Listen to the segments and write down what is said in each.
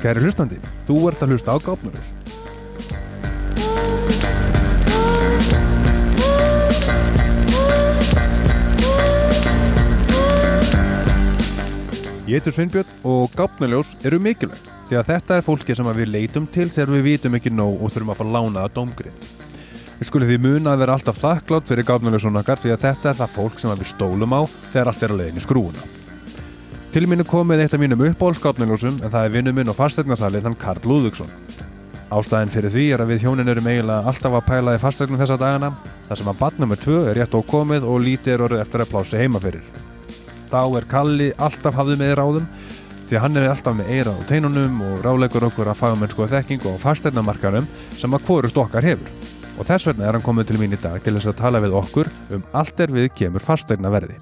Kæri hlustandi, þú ert að hlusta á Gáfnarljós. Ég heitir Sveinbjörn og Gáfnarljós eru mikilvægt því að þetta er fólki sem við leitum til þegar við vitum ekki nóg og þurfum að fara lánaða dómgrið. Við skulum því muna að vera alltaf þakklátt fyrir Gáfnarljósun okkar því að þetta er það fólk sem við stólum á þegar allt er að leiðin í skrúuna. Til mínu komið eitt af mínum uppbólskapningusum en það er vinnu minn og fastegnarsali þann Karl Lúðvíksson. Ástæðin fyrir því er að við hjónin erum eiginlega alltaf að pæla í fastegnum þessa dagana þar sem að badn nr. 2 er rétt ókomið og lítið er orðið eftir að plási heima fyrir. Þá er Kalli alltaf hafðið með ráðum því að hann er alltaf með eira á teinunum og ráleikur okkur að fagamennsku og þekkingu á fastegnamarkarum sem að hvorust okkar hefur. Og þess vegna er hann komið til mín í dag til þess að tala við okkur um allt er við kemur fastegnaverði.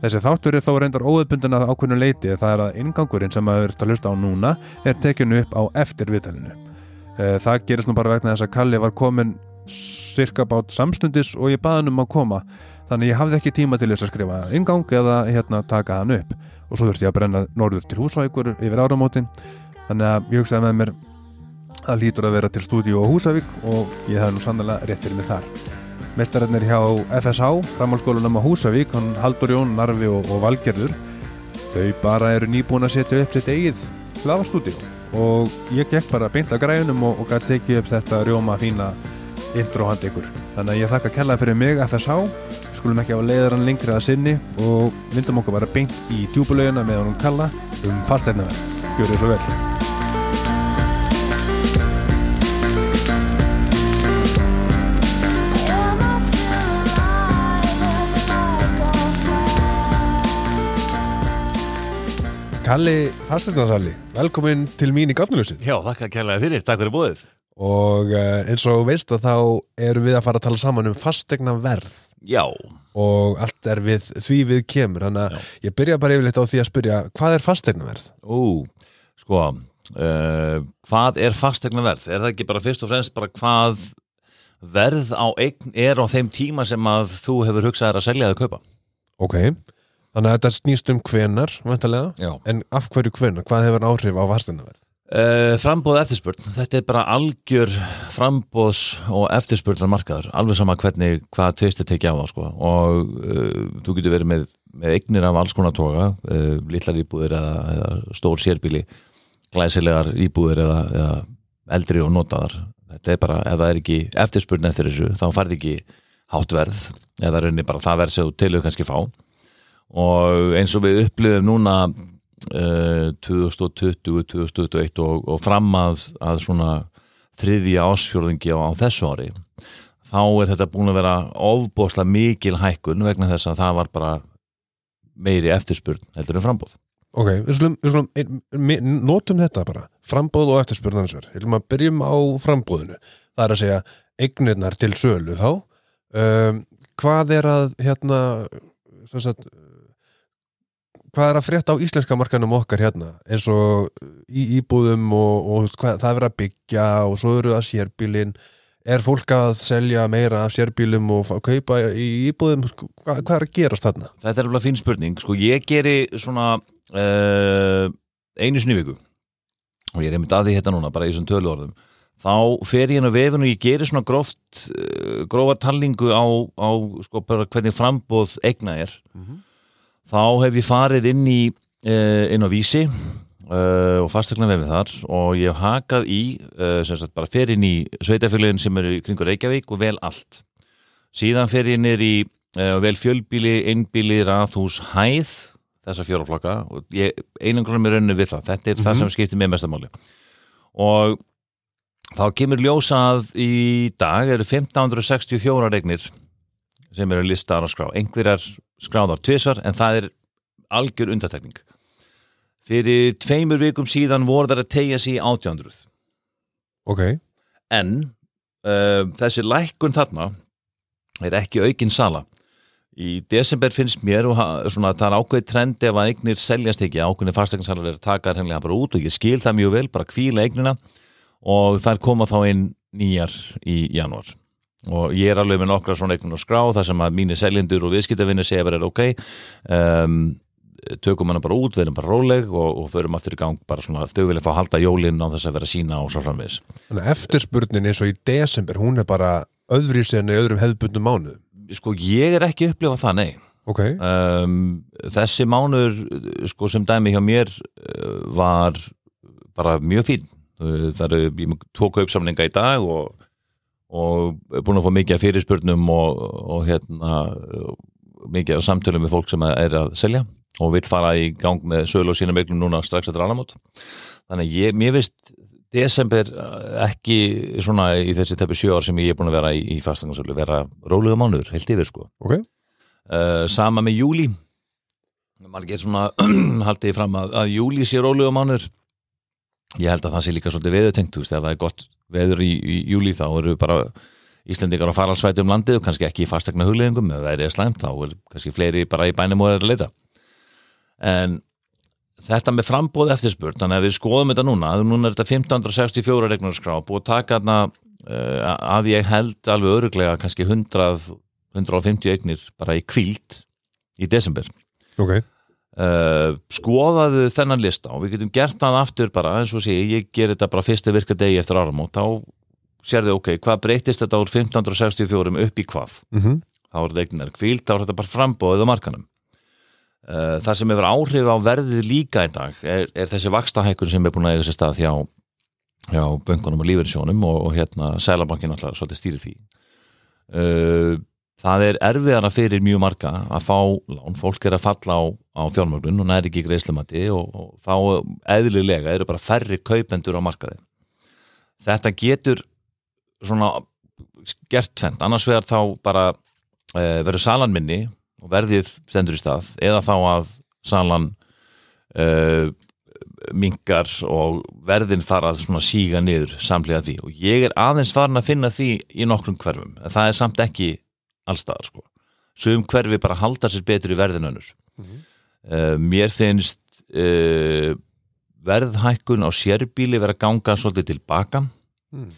Þessi þáttur er þó reyndar óöðbundin að ákveðnu leiti það er að ingangurinn sem maður ert að hlusta á núna er tekinu upp á eftir viðtælinu. Það gerist nú bara vegna þess að Kalli var komin cirka bát samstundis og ég baði hann um að koma þannig ég hafði ekki tíma til þess að skrifa ingang eða hérna taka hann upp og svo þurfti ég að brenna norður til húsvækur yfir áramótin þannig að ég hugsaði með mér að lítur að vera til stúdíu á Húsavík og ég hef nú sannlega rétt fyrir mig þar. Mestararnir hjá FSH, framhalskólunum á Húsavík, hann Haldur Jón, Narvi og, og Valgerður, þau bara eru nýbúin að setja upp sitt eigið hlafastúdíu og ég gekk bara beint að græunum og, og gæti tekið upp þetta rjóma fína intro hand ykkur. Þannig að ég þakka kellaði fyrir mig FSH, skulum ekki á leiðarann lengri að sinni og vindum okkur bara beint í djúbuleguna með honum kalla um fasteignarverð. Gjör þið svo vel. Kalli Fastegnarsali, velkomin til mín í Gáfnuljósið Já, þakka kærlega fyrir, takk fyrir bóðið og uh, eins og veist að þá erum við að fara að tala saman um fastegnaverð Já, og allt er við því við kemur þannig að Já. ég byrja bara yfirleitt á því að spyrja hvað er fastegnaverð? ú, sko uh, Hvað er fastegna verð? Er það ekki bara fyrst og fremst bara hvað verð á eign er á þeim tíma sem að þú hefur hugsað að selja eða kaupa? Ok, þannig að þetta snýst um hvenar, vantarlega, en af hverju hvenar, hvað hefur áhrif á fastegnaverð? Uh, frambóð eftirspurn, þetta er bara algjör frambóðs og eftirspurnar markaður, alveg sama hvernig hvað tvist er tekið á það sko. Og uh, þú getur verið með, með eignir af alls konar toga, uh, litlar íbúðir eða, eða stór sérbíli glæsilegar íbúðir eða, eða eldri og notaðar. Þetta er bara, ef það er ekki eftirspurn eftir þessu þá farið ekki hátt verð. Eða raunni bara það verð sem þú tilhau kannski fá og eins og við upplifum núna uh, 2020, 2021 og, og fram að, að svona þriðja ásfjörðingi á, á þessu ári þá er þetta búin að vera ofbóðslega mikil hækkun vegna þess að það var bara meiri eftirspurn heldur en frambóð Ok, við slum, við slum notum þetta bara, frambóð og eftirspurnansverð Við slum að byrjum á frambóðinu það er að segja eignirnar til sölu þá. Um, hvað er að hérna sagt, hvað er að frétta á íslenska markanum okkar hérna? Eins og í íbúðum og, og hvað, það er að byggja og svo eru það sérbílin. Er fólk að selja meira af sérbílum og kaupa í íbúðum? Hvað, hvað er að gerast þarna? Þetta er alveg fín spurning, sko ég geri svona uh, einu sinni í viku og ég er einmitt að því hérna núna, bara í þessum tölu orðum þá fer ég inn á vefinu og ég geri svona gróft, uh, grófa talningu á, á sko bara hvernig frambóð eigna er þá hef ég farið inn í uh, inn á vísi uh, og fastegna vefið þar og ég hef hakað í uh, sem sagt bara fer inn í sveitafélagin sem eru kringur Reykjavík og vel allt. Síðan fer ég nýr í uh, vel fjölbíli, einbíli, rathús, hæð þessa fjóraflokka og ég einangrunum er rauninu við það. Þetta er það sem skiptir með mestamáli og þá kemur ljósa að í dag eru 1564 regnir sem eru listaðar á skrá. Einhverjar skráðar tvisvar en það er algjör undatekning fyrir tveimur vikum síðan voru þar að tegja sig í 1800 Ok, en uh, þessi lækkun þarna er ekki aukin sala. Í desember finnst mér og svona, það er ákveðið trend ef að eignir seljast ekki. Ákveðið fastegnasalar er að taka hennilega bara út og ég skil það mjög vel, bara kvíla eignina og þær koma þá inn nýjar í janúar og ég er alveg með nokkra svona eignir á skrá þar sem að mínir seljendur og viðskiptavinni segja verið ok. Um, tökum hana bara út, verum bara róleg og, og förum aftur í gang bara svona, þau vilja fá að halda jólinn á þess að vera sína og svo að eftirspurnin eins og í desember, hún er bara öðri sen í öðrum hefðbundum mánuðum. Sko, ég er ekki upplifað það, nei. Ok, um, þessi mánuður sko sem dæmi hjá mér uh, var bara mjög fín uh, það eru, ég tók uppsamlinga í dag og, og búin að fá mikið af fyrirspurnum og, og hérna mikið af samtölum með fólk sem er að selja og vill fara í gang með sölu og sínum eignum núna strax eftir annarmót þannig að ég, mér veist desember uh, ekki svona í þessi teppi sjö ár sem ég er búin að vera í, í fastangarsölu vera rólega mánuður, heilt yfir sko. Ok. uh, sama með júli maður getur svona haldið fram að, að júli sé rólega mánuður. Ég held að það sé líka svolítið veðutengt þú veist, ef það er gott veður í, í júli þá eru bara Íslendingar á faralsvæti um landið og kannski ekki í fastegna hugleðingum ef það er slæmt þá er kannski fleiri bara í bænum og er að leita. En þetta með frambóð eftirspurt þannig að við skoðum þetta núna núna er þetta 1564 regnarskrá búið að taka þarna uh, að ég held alveg öruglega kannski 100 150 eignir bara í kvíld í desember. Ok, uh, skoðaðu þennan lista og við getum gert það aftur bara eins og sé, ég ger þetta bara fyrsta virka degi eftir áramót, þá sérðu ok, hvað breytist þetta úr 1564 upp í hvað, mm þá er þetta eignar kvíld, þá er þetta bara frambóðið á markanum. Uh, það sem hefur áhrif á verðið líka í dag er, er þessi vakstahækun sem er búin að eiga sér stað hjá, hjá böngunum og lífeyrissjónum og, og hérna Sælabankin alltaf svolítið stýrið því. Uh, það er erfiðara fyrir mjög marga að fá lán, fólk er að falla á, á fjármögnun og næri ekki greiðslumati og, og þá eðlilega eru bara færri kaupendur á markaði. Þetta getur svona gert tvent, annars vegar þá bara e, verður salan minni og verðið stendur í stað eða þá að salan e, minkar og verðin fara svona síga niður samlega því. Og ég er aðeins farin að finna því í nokkrum hverfum, en það er samt ekki allstaðar sko. Sum hverfi bara halda sér betur í verðin önnur. Uh, mér finnst uh, verðhækkun á sérbíli vera ganga svolítið tilbaka Mm.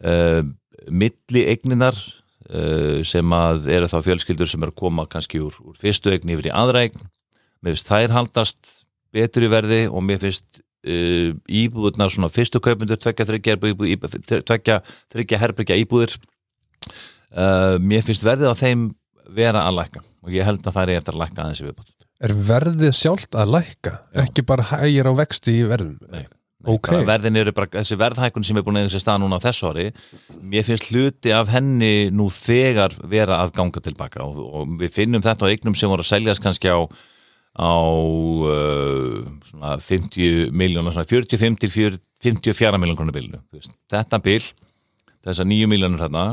uh, milli eigninar uh, sem að eru þá fjölskyldur sem eru að koma kannski úr, úr fyrstu eigni yfir í aðra eign. Mér finnst þær haldast betur í verði og mér finnst íbúðunar svona fyrstu kaupundur tvekja, þryggja herbyggja íbúðir uh, mér finnst verðið á þeim vera að lækka og ég held að það er eftir að lækka aðeins í viðbútt Er verðið sjálft að lækka? Já. Ekki bara hægir á vexti í verðum? Nei. Ok. Bara verðin eru bara, þessi verðhækun sem er búin að eiga sér stað núna á þessu ári mér finnst hluti af henni nú þegar vera að ganga tilbaka og, og við finnum þetta á eignum sem voru að seljast kannski á á uh, svona 50 miljónar, svona 45 til 40 54 miljón krónar bilinu þetta bil, þessar 9 miljónur hérna,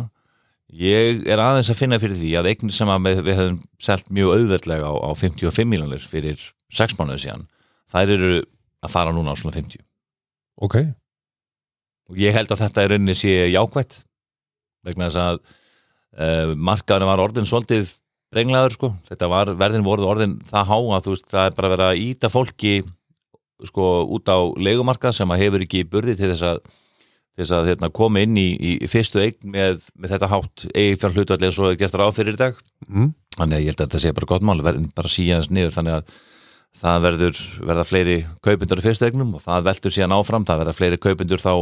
ég er aðeins að finna fyrir því að eignir sem að við, við hefum selt mjög auðveldlega á, á 55 miljónir fyrir 6 mánuði síðan þær eru að fara núna á svona 50 Ok, og ég held að þetta er rauninni sé jákvætt vegna þess að uh, markaðurinn var orðin svolítið brenglaður sko, þetta var, verðin voru orðin það há að þú veist, það er bara verið að íta fólki sko út á leigumarkað sem að hefur ekki burði til þess að þess að hérna, koma inn í, í fyrstu eign með, með þetta hátt eigi fjár hlutvallið svo er gert ráð fyrir í dag mm. þannig að ég held að þetta sé bara gott mál verðin bara síðans niður þannig að það verður verða fleiri kaupindur í fyrstu eignum og það veldur síðan áfram, það verða fleiri kaupindur þá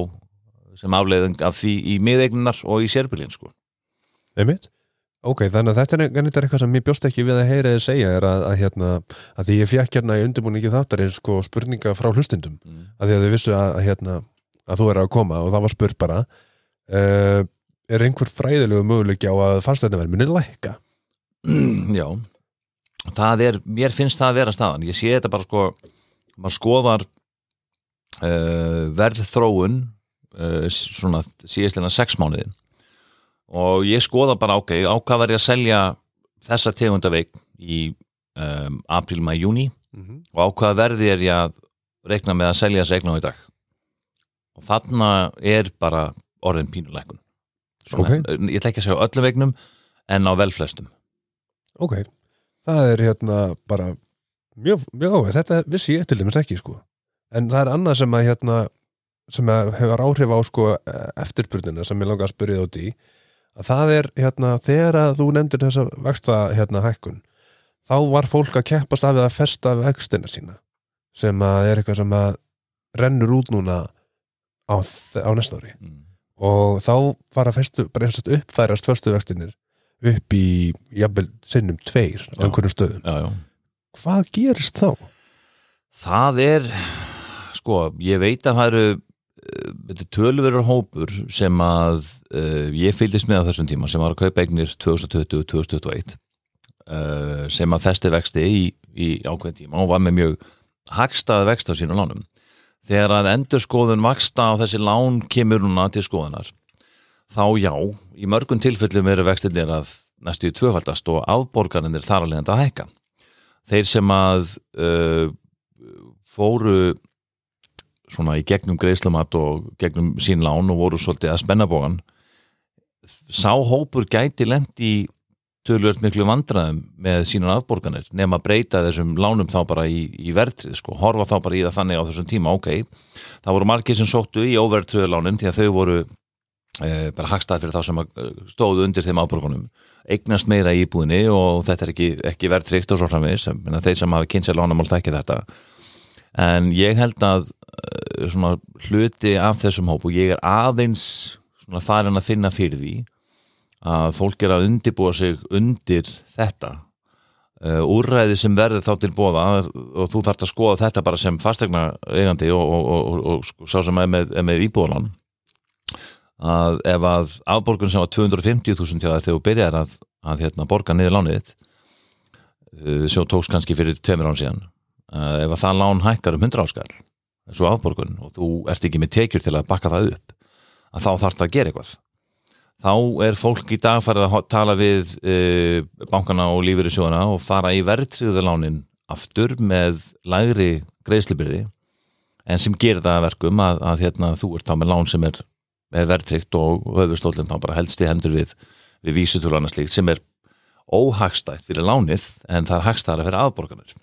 sem afleiðing af því í miðeignunar og í sérbylinn sko. einmitt Ok, þannig að þetta er er eitthvað sem ég bjóst ekki við að heyra þið segja er að, að, hérna, að því ég fekk hérna í undirbúningi þáttar eins sko spurninga frá hlustundum Mm. að því að þið vissu að, að, hérna, að þú er að koma og það var spurt bara uh, er einhver fræðilegu möguleiki á að fannstæðnaverð muni lækka? Já, það er, mér finnst það að vera staðan, ég sé þetta bara sko, maður skoðar uh, verðþróun uh, svona síðastlega sex mánuði og ég skoða bara ok, á hvað verð ég að selja þessa tegundaveik í um, apríl, mæ, júni Mm -hmm. og á hvaða verði er ég að reikna með að selja þessi eign á í dag og þarna er bara orðin pínuleikun Ok. ég ætla ekki að segja öllum vegnum en á velflestum. Ok, það er hérna bara mjög, mjög áhuga, þetta vissi ég til dæmis ekki sko, en það er annað sem að hérna, sem að hefur áhrif á sko eftirspurnina sem ég langa að spyrja út í, að það er hérna, þegar að þú nefndir þessa vaksta hérna hækkun, þá var fólk að keppast af að festa vextina sína sem að er eitthvað sem að rennur út núna á, á næsta ári mm. og þá var að festu, bara eins og uppfærast föstu vextinir upp í jafnvel sinnum tveir á Já. einhverjum stöðum. já, já Hvað gerist þá? Það er, sko, ég veit að það eru er tölverur hópur sem að uh, ég fylgist með á þessum tíma sem var að kaupa eignir 2020-2021 uh, sem að festi vexti í, í ákveðin tíma og var með mjög hagstaði vext á sínum lánum. Þegar að endur skoðun vaksta á þessi lán kemur núna til skoðunar þá já, í mörgum tilfellum eru vextinir að næstu í tvöfaldast og afborgarnir þar alveg að hækka. Þeir sem að uh, fóru svona í gegnum greiðslamat og gegnum sín lán og voru svolítið að spenna bógan sá hópur gæti lent í tölvöld miklu vandræðum með sínar afborganir nema að breyta þessum lánum þá bara í, í verðtrið sko, horfa þá bara í það þannig á þessum tíma, ok, það voru margir sem sóttu í óverðtriðu lánin því að þau voru e, bara hagstað fyrir þá sem eh, stóðu undir þeim afborgunum. Eignast meira í íbúðinni og þetta er ekki, ekki verðtrygt og svo en þeir sem hafa kynnt sér lánamál þekki þetta. En ég held að uh, svona hluti af þessum hóp og ég er aðeins farin að finna fyrir því að fólk er að undibúa sig undir þetta. Uh, úrræði sem verður þá til bóða og þú þarft að skoða þetta bara sem fastegna eigandi og, og, og, og, sko, sá sem er með, með íbúðalan að ef að afborgun sem var 250.000 hjá þér þegar þú byrjar að, að hérna, borga niður lánið uh, sem þú tókst kannski fyrir tveimur án síðan uh, ef að það lán hækkar um 100 áskall svo afborgun og þú ert ekki með tekjur til að bakka það upp að þá það að gera eitthvað þá er fólk í dag farið að tala við uh, bankana og lífyrirsjóðana og fara í verðtriðulánin aftur með lægri greiðslubyrði en sem gerir það að verkum að, að hérna, þú ert þá með lán sem er, er verðtrygt og höfustólinn þá bara helst í hendur við, við vísutúlana slíkt sem er óhagstætt fyrir lánið en það er hagstæðara fyrir aðborganir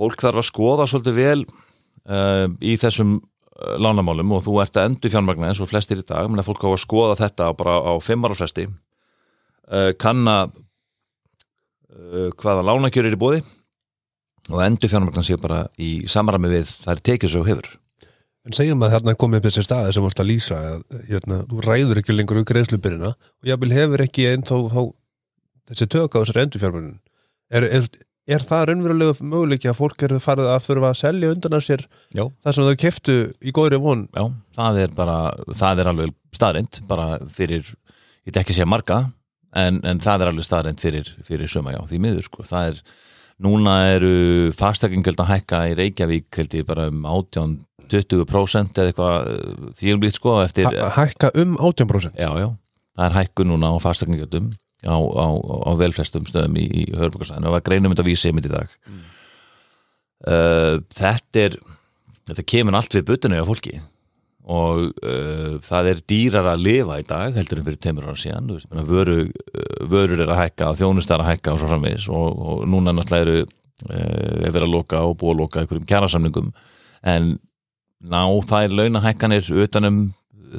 fólk þarf að skoða svolítið vel uh, í þessum lánamálum og þú ert að endur fjármagna eins og flestir í dag, menn að fólk á að skoða þetta bara á fimm ára fresti. Uh, kanna uh, hvaða lánakjör er í bóði og endur fjármagna séu bara í samræmi við er tekið svo hefur. En segjum að þarna komið upp þessi staði sem vorst að lýsa að hérna, þú ræður ekki lengur úr greiðslubyrina og jáfnvel hefur ekki einn þá, þá þessi tök á þessari endurfjármönnun er, er, er það raunverulega möguleiki að fólk eru farið að þurfa að selja undan að sér Já. það sem þau keftu í góðri von? Já, það er bara, það er alveg staðrind bara fyrir, ég veit ekki að segja marga en, en það er alveg staðrind fyrir, fyrir suma, já, því miður sko, það er núna eru fastakingjöld að hækka í Reykjavík held ég bara um 18-20% eða eitthvað eh, því um lít sko eftir, hækka um 18% já, já, það er hækku núna á fastakingjöldum á, á, á velflestum stöðum í, í Hörburgarsæðinu og var greinum þetta vísi einmitt í dag. Uh, þetta er þetta kemur allt við butinu á fólki. Og uh, það er dýrar að lifa í dag heldur en fyrir teimur ára síðan. Veist, vöru, uh, vörur er að hækka þjónust er að hækka og svo framvegis. Og, og núna náttúrulega eru uh, er verið að loka og búið að loka einhverjum kjærasamningum en ná þær launahækkanir utanum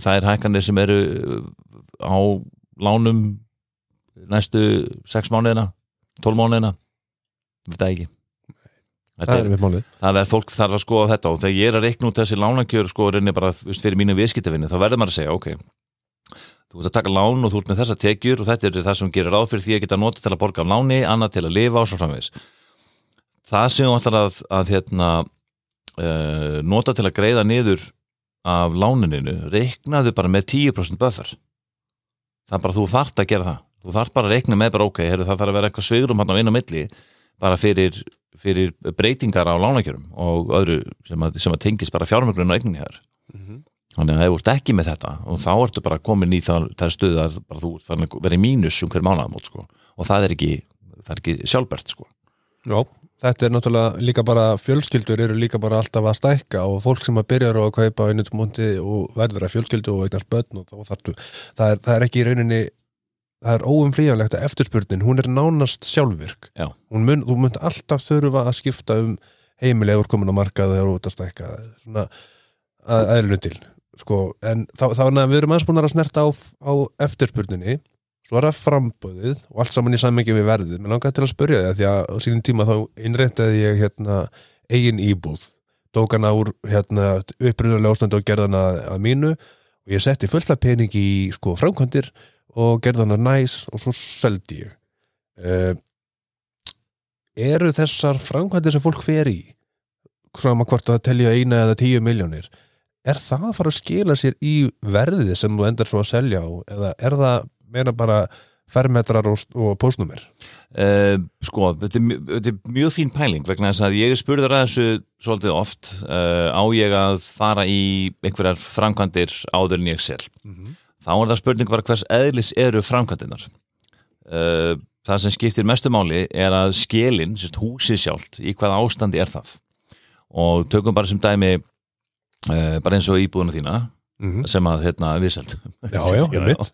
þær hækkanir sem eru uh, á lánum næstu 6 mánuðina 12 mánuðina við það ekki. Það er málið. það er fólk þarf að skoða þetta og þegar ég er að reikna út þessi lánakjör sko reynir bara fyrir mínu viðskiptafinni þá verður maður að segja ok þú ert að taka lán og þú ert með þessa tekjur og þetta er það sem gerir ráð fyrir því að geta nota til að borga af láni, annað til að lifa og svo framvegis. Það sem þú ætlar að, að hérna, uh, nota til að greiða niður af lánuninu reiknaðu bara með 10% buffer. Það er bara þú þarft að gera það þú þarft bara að reikna með bara ok heru, það þarf að vera eitthvað svigrum hann á á milli bara fyrir, fyrir breytingar á lánakjörum og öðru sem að, sem að tengist bara fjármögnun og eigninni hér þannig að þú ert ekki með þetta og þá ertu bara komin í það, það stöðu að bara þú í mínus um hver mánaðamót sko. og það er ekki, það er ekki sjálfbært sko. Já, þetta er náttúrulega líka bara fjölskyldur eru líka bara alltaf að stækka og fólk sem að byrja að kaupa einnutmóndi og verður að fjölskyldu og eignast börn og þartu, það er, það er ekki í rauninni það er óumflýjanlegt að eftirspurnin hún er nánast sjálfvirk. Mun, þú munt alltaf þurfa að skipta um heimilegur komin á markað eða út að stækka svona að eðlunum til sko, en þá, þá við erum aðeins búin að snerta á, á eftirspurninni. Svo er það framböðið og allt saman í sammengi við verðið. Mér langaði til að spyrja það því að á sínum tíma þá innréttaði ég hérna eigin íbúð. Tók hana úr hérna upprunalega ástand og gerði hana að mínu. Og ég setti fullt af pening í sko framkvæmdir og gerði hana næs og svo seldi ég. Uh, eru þessar framkvæmdir sem fólk fer í sama hvort að telja eina eða tíu miljónir er það að fara að skila sér í verðið sem þú endar svo að selja á eða er það meina bara fermetrar og, og postnumir Uh, sko, þetta er, þetta er mjög fín pæling vegna þess að ég er spurður að þessu svolítið oft uh, á ég að fara í einhverjar framkvæmdir áður en ég sel þá er það spurning bara hvers eðlis eru framkvæmdirnar. Uh, það sem skiptir mestu máli er að skilin, húsið sjálft í hvaða ástandi er það? Og tökum bara sem dæmi uh, bara eins og íbúðuna þína Mhm. sem að hérna við seldum Já, já, einmitt.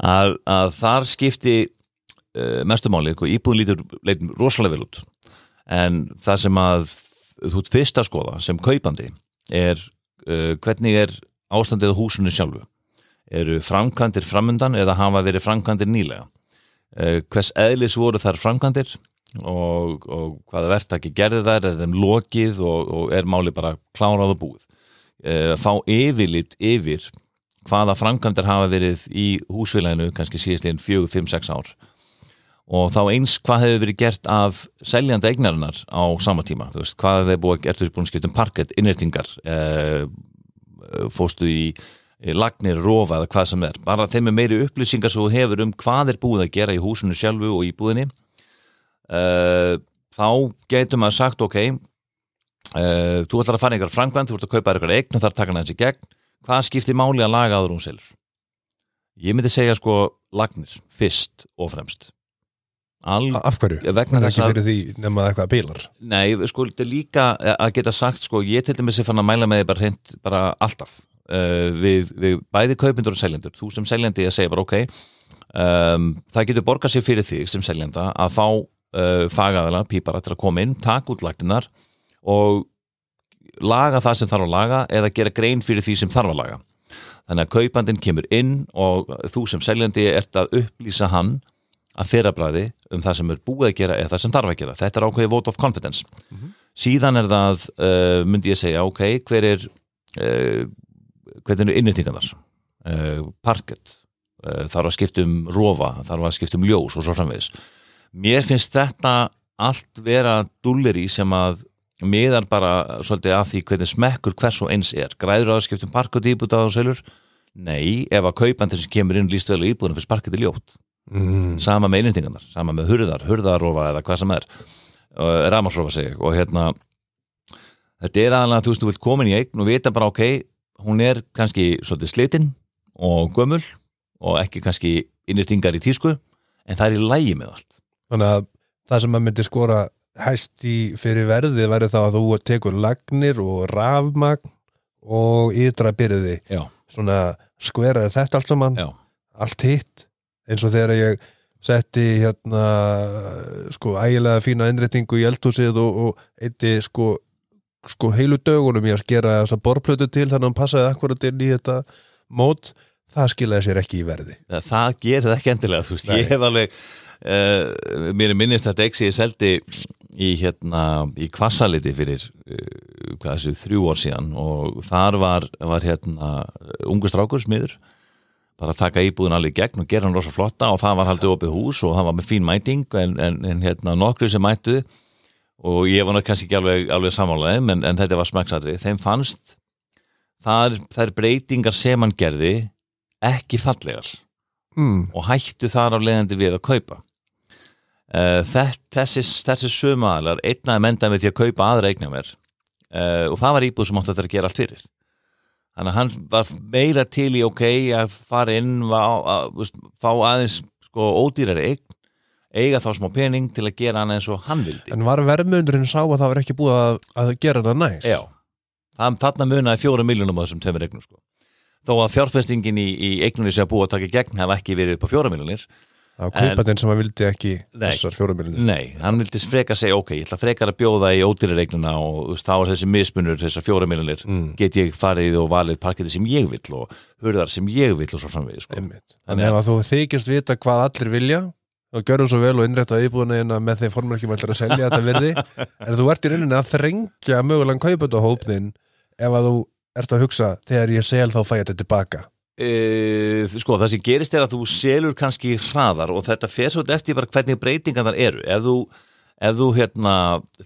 að, að þar skipti uh, mestu máli, sko, íbúðin lítur leitum rosalega vel út. En það sem að þú fyrst að skoða sem kaupandi er uh, hvernig er ástandið á húsinu sjálfu eru framkvæmdir framundan eða hafa verið framkvæmdir nýlega? Uh, hvers eðlis voru þar framkvæmdir og, og hvaða verktaki gerði þær? Eða þeim lokið og, og er máli bara klárað og búið? Uh, fá yfirlit yfir hvaða framkvæmdir hafa verið í húsfélaginu kannski síðastlegin 4, 5, 6 ár? Og þá eins hvað hefur verið gert af seljandi eignarinnar á sama tíma, þú veist, hvað hefur búið að gert? Þessu búin að skipta um parkett, innrætingar eh, fóstu í lagnir, rofa eða hvað sem er. Bara þeim er meiri upplýsingar svo þú hefur um hvað er búið að gera í húsinu sjálfu og í búðinni uh, þá getur maður sagt ok uh, þú ætlar að fara í einhver framkvæmt þú ert að kaupa einhver eign og þar taka hann þessi gegn. Hvað skiptir máli að laga áður hún selur? Ég myndi segja sko lagnir fyrst og fremst. Al, af hverju? Það er ekki fyrir því nema eitthvað bílar Nei, sko, líka að geta sagt, sko, ég til dæmis er fann að mæla með því bara bara alltaf uh, við, við bæði kaupindur og seljendur þú sem seljandi að segja bara ok um, það getur borgað sér fyrir þig sem seljenda að fá uh, fagaðala, pípara til að koma inn, taka út lagninar og laga það sem þarf að laga eða gera grein fyrir því sem þarf að laga þannig að kaupandinn kemur inn og þú sem seljandi ert að upplýsa hann að fyrrabræði um það sem er búið að gera eða það sem þarf að gera. Þetta er ákveðið vote of confidence. Síðan er það, uh, myndi ég segja, ok, hver er, uh, hvernig eru innýtingarnar? Uh, parkett, uh, þarf að skipta um rofa, þarf að skipta um ljós og svo framvegis. Mér finnst þetta allt vera dulleri sem að miðar bara svolítið að því hvernig smekkur hvers og eins er. Græður á að skipta um parkett íbúta og selur? Nei, ef að kaupandinn sem kemur inn líst vel í íbúðinu fyrir parkett er ljótt mm. sama með innendingarnar, sama með hurðar hurðarofa eða hvað sem er rafmarsrofa segi ég og hérna þetta er aðalega þú veist þú vilt komin í eign og vita bara ok hún er kannski svolítið slitinn og gömul og ekki kannski innendingar í tísku en það er í lægi með allt. Þannig að það sem maður myndi skora hæst í fyrir verðið væri þá að þú tekur lagnir og rafmagn og ytra byrði. Já, svona skveraði þetta allt saman já, allt hitt eins og þegar ég setti hérna sko ægilega fína innréttingu í eldhúsið og, og eitti sko, sko heilu dögunum ég að skera þessa borplötu til þannig að hann passaði akkurat inn í þetta mót það skilaði sér ekki í verði það, það það ekki endilega þú veist, Nei. ég hef alveg uh, mér er minnist að Dexi ég seldi í hérna í kvassaliti fyrir uh, hvað þessu þrjú ár síðan og þar var, var hérna ungu strákur smiður bara að taka íbúðin alveg í gegn og gera hann rosa flotta og það var haldið opið hús og það var með fín mæting en, en, en hérna nokkru sem mættu og ég var náttúrulega kannski ekki alveg, alveg sammálaðið en, en þetta var smekksadri þeim fannst þar, þær breytingar sem hann gerði ekki fallegar mm. og hættu þar af leiðandi við að kaupa. Uh, þess, þessi, þessi sömaðalar einnaði menda með því að kaupa aðra eignar mér uh, og það var íbúð sem átti þetta að gera allt fyrir. Þannig að hann var meira til í ok að fara inn að, fá aðeins sko ódýrari eign eiga þá smá pening til að gera hann eins og hann vildi en var verðmundurinn sá að það var ekki búið að, að gera það næst Já, það, þarna munaði fjóra miljónum á þessum tveimur eignum sko. Þó að fjárfestingin í, í eignunni sem að búa að taka gegn hef ekki verið upp á fjóra miljónir Það var kaupandinn sem að vildi ekki Nei. þessar fjórumilinu Nei, hann vildi frekar segja, ok, ég ætla frekar að bjóða í ódýraregnuna og þú veist, þá er þessi mismunur, þessar fjóra miljonir, Mm. get ég farið og valið parketti sem ég vill og hurðar sem ég vill og svo framvegis, sko. Þannig að þú þykist vita hvað allir vilja og gjörðu svo vel og innrætta íbúðina með þeim formurkjum ætlar að selja þetta virði en þú ert í rauninni að þrengja mögulegan kaupandahópnin ef að þú ert að hugsa þegar ég sel þá fæ ég þetta tilbaka E, sko, það sem gerist er að þú selur kannski hraðar og þetta fer svo eftir bara hvernig breytingar þar eru. Ef þú, ef þú hérna,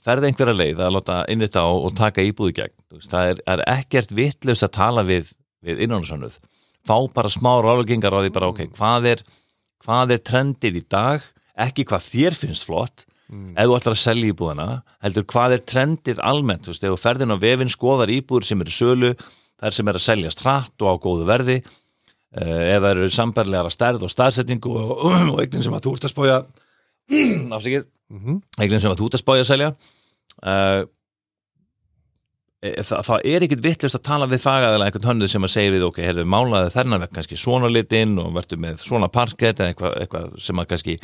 ferði einhverja leið að láta innrita og, og taka íbúði gegn, veist, það er, er ekkert vitlaust að tala við, við innanarsannuð. Fá bara smá ráðgengar á því bara, ok, hvað er, hvað er trendið í dag, ekki hvað þér finnst flott, ef þú ætlar að selja íbúðina, heldur hvað er trendið almennt, þú veist, ef þú ferðin á vefinn skoðar íbúður sem eru sölu, þær sem er að seljast hratt og á góðu verði uh, ef það eru sambarlegar stærð og staðsetningu og, og eignin sem að þú ert að spója afsakið, mm -hmm. eignin sem að þú ert að spója að selja uh, það, það er ekkit vittlust að tala við fagaðilega einhvern hönnuð sem að segja við ok, herðu málaði þennan vekk kannski svona litinn og verður með svona parkett eða eitthvað, eitthvað sem að kannski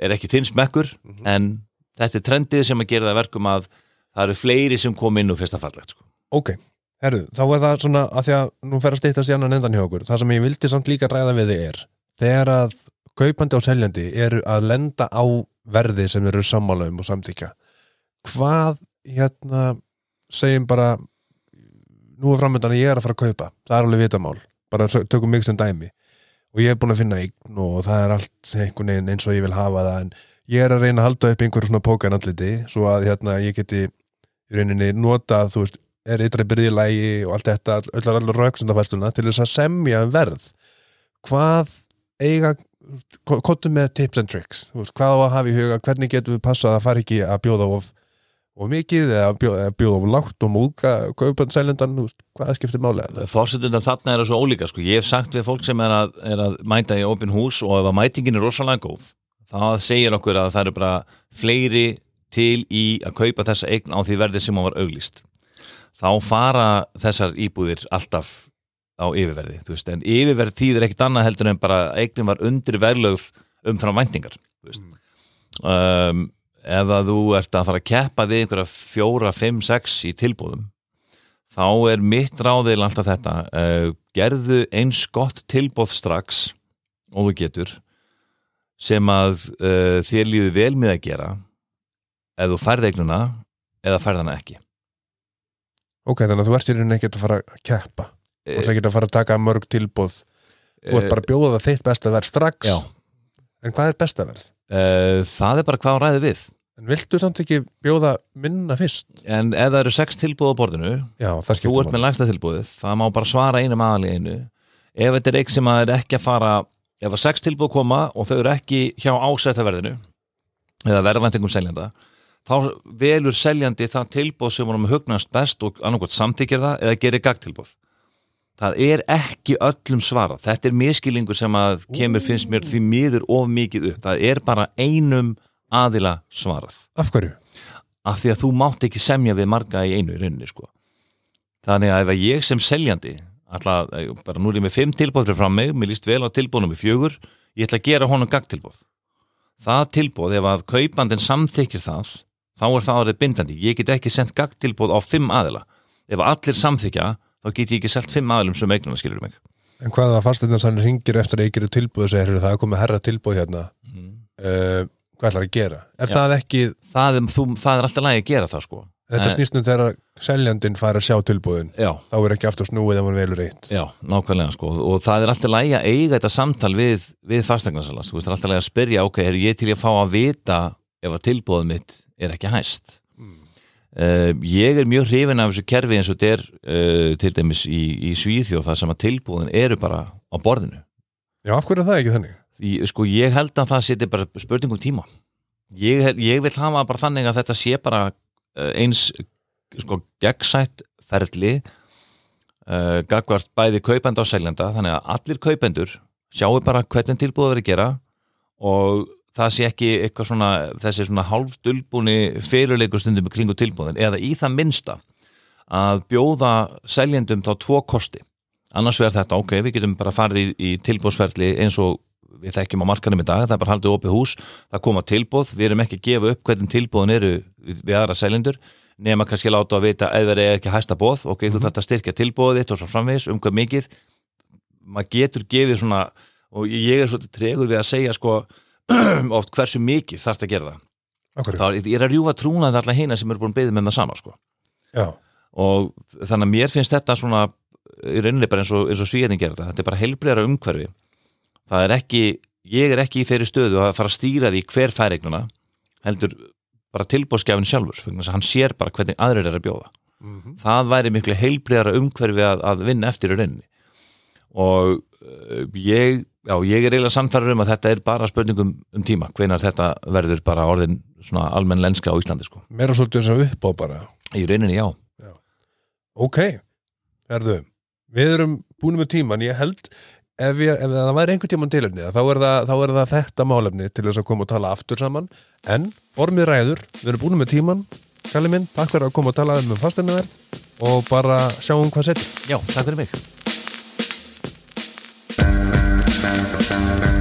er ekki þinn smekkur. En þetta er trendið sem að gera það verkum að það eru fleiri sem kom inn og fyrsta fallegt sko. Ok, herru, þá er það svona að því að nú fer að stýttast í annan endan hjá okkur. Það sem ég vildi samt líka ræða við þig er þegar að kaupandi og seljandi eru að lenda á verði sem eru sammála um og samþykja hvað hérna segjum bara nú er framöndan að ég er að fara að kaupa. Það er alveg vitamál, bara tökum mig sem dæmi. Og ég er búin að finna eign og það er allt einhvern veginn eins og ég vil hafa það en ég er að reyna að halda upp einhverju svona pókanalliti svo að hérna ég geti í rauninni notað, þú veist, er ytri byrðilægi og allt þetta, öllar allar rauksundafæsluna til þess að semja um verð. Hvað eiga kottum með tips and tricks? Veist, hvað á að hafa í huga, hvernig getum við passað að fara ekki að bjóða of, of mikið eða bjóða, eða bjóða of lágt og þú veist, hvað skiptir málega Fórsetundan þarna er það svo ólíka sko. ég hef sagt við fólk sem er að, er að mæta í opin hús og ef að mætingin er rosalega góð það segir okkur að það eru bara fleiri til í að kaupa þessa eign á því verði sem hún var auglýst þá fara þessar íbúðir alltaf á yfirverði veist, en yfirverð þýðir ekkit annað heldur en bara eignin var undir verðlög umfram veist. um, ef að þú ert að fara að keppa við einhverja fjóra, fimm, sex í tilbúðum þá er mitt ráðil alltaf þetta uh, gerðu eins gott tilbúð strax og þú getur sem að uh, þér líður vel með að gera ef þú færð eignuna eða færð hana ekki ok, þannig að þú ert í rauninni ekkert að fara að keppa þú ert ekkert að fara að taka mörg tilbúð þú ert bara að bjóða það þitt besta verð strax Já. en hvað er besta verð? Uh, það er bara hvað hún ræði við. En viltu samt ekki bjóða minna fyrst? en ef það eru sex tilbúð á borðinu Já, það þú ert með lagsta tilbúðið það má bara svara einu maðal í einu. Ef þetta er eitthvað sem að er ekki að fara ef að sex tilbúð koma og þau eru ekki hjá ásættaverðinu eða verðvæntingum seljanda þá velur seljandi það tilbúð sem honum hugnast best og annarkot samþykir það eða gerir gagtilbúð það er ekki öllum svara þetta er miskilingur sem að kemur finnst mér því miður of mikið upp. Það er bara einum aðila svarað. Af hverju? af því að þú mátt ekki semja við marga í einu í rauninni sko. þannig að ef ég sem seljandi ætla, að- bara nú er ég með fimm fyrir fram mig, mér líst vel á tilbúðnum í fjögur ég ætla að gera honum gagtilbúð það tilbúð, ef að kaupandinn samþykir það, þá er það árið bindandi. Ég get ekki sendt gagtilbúð á fimm aðila. Ef allir samþykja þá get ég ekki selt fimm aðilum sem eignuna skilur mig. En hvað að fasteignarsannir ringir eftir að ég gerir tilbúð og segir, "Heyrðu, það er komið herra tilbúð hérna. Uh, hvað ætlar að gera? Er Já. það ekki, það er, þú, það er alltaf lægi að gera það sko. Þetta Eh, snýst um þegar seljandinn fær að sjá tilbúðin já, þá er ekki aftur snúið ef hann velur eitt. Já, nákvæmlega sko. Og það er alltaf lægi að eiga þetta samtal við, við fastegnarsala, sko, það er alltaf lægi að spyrja ok, er ég til að fá að vita ef að tilbúðum mitt er ekki hæst uh, ég er mjög hrifin af þessu kerfi eins og þetta er uh, til dæmis í, í Svíþjóð þar sem að tilbúðin eru bara á borðinu. Já, af hverju er það ekki þannig? Í, sko ég held að það seti bara spurningum tíma. Ég, ég vil hafa bara þannig að þetta sé bara uh, eins sko gegnsætt ferli gagvart bæði kaupenda og seljenda. Þannig að allir kaupendur sjáu bara hvernig tilbúið verið að gera og það sé ekki eitthvað svona þessi svona hálfdulbúni fyrirleikur stundum kringu tilbúðin eða í það minnsta að bjóða seljendum þá tvo kosti. Annars vegar þetta, ok, við getum bara farið í, í tilbúðsferli eins og við þekkjum á markanum í dag, það er bara haldið opið hús það koma tilbúð, við erum ekki að gefa upp hvernig tilbúðin eru við, aðra seljendur nema kannski láta að vita það er ekki hæsta bóð og getur þetta að styrkja tilbúðið og svo framvegis um hvað mikið. Maður getur gefið svona og ég er svolítið tregur við að segja sko oft hversu mikið þarfst að gera það. Þá er ég er að rjúfa trúnað alla hina sem eru búin beða með það sama sko. Og þannig að mér finnst þetta svona í rauninni bara eins og, og svíðin gera þetta. Þetta er bara heilbreyra umhverfi. Það er ekki, ég er ekki í þeirri stöðu að fara að stýra því hver fær eignuna heldur bara tilbúðskjafin sjálfur þess að hann sér bara hvernig aðrir er að bjóða. Mhm. það væri miklu heilbreyra umhverfi að, að vinna eftir í rauninni. Og uh, ég já, ég er eiginlega samfæður um að þetta er bara spurningum um tíma, hvenar þetta verður bara orðin svona almenn lenska á Íslandi sko, meira svolítið þess að upp á bara. Í rauninni já. Ok, erðu Við erum búin með tíman, ég held ef, ég, ef það væri einhver tíman tilefni þá þá er það þetta málefni til þess að koma og tala aftur saman. En formið ræður, við erum búin með tíman Kalli minn, takk fyrir að koma og tala um fasteinaverð og bara sjáum hvað setjum Já, takk fyrir mig Thank you.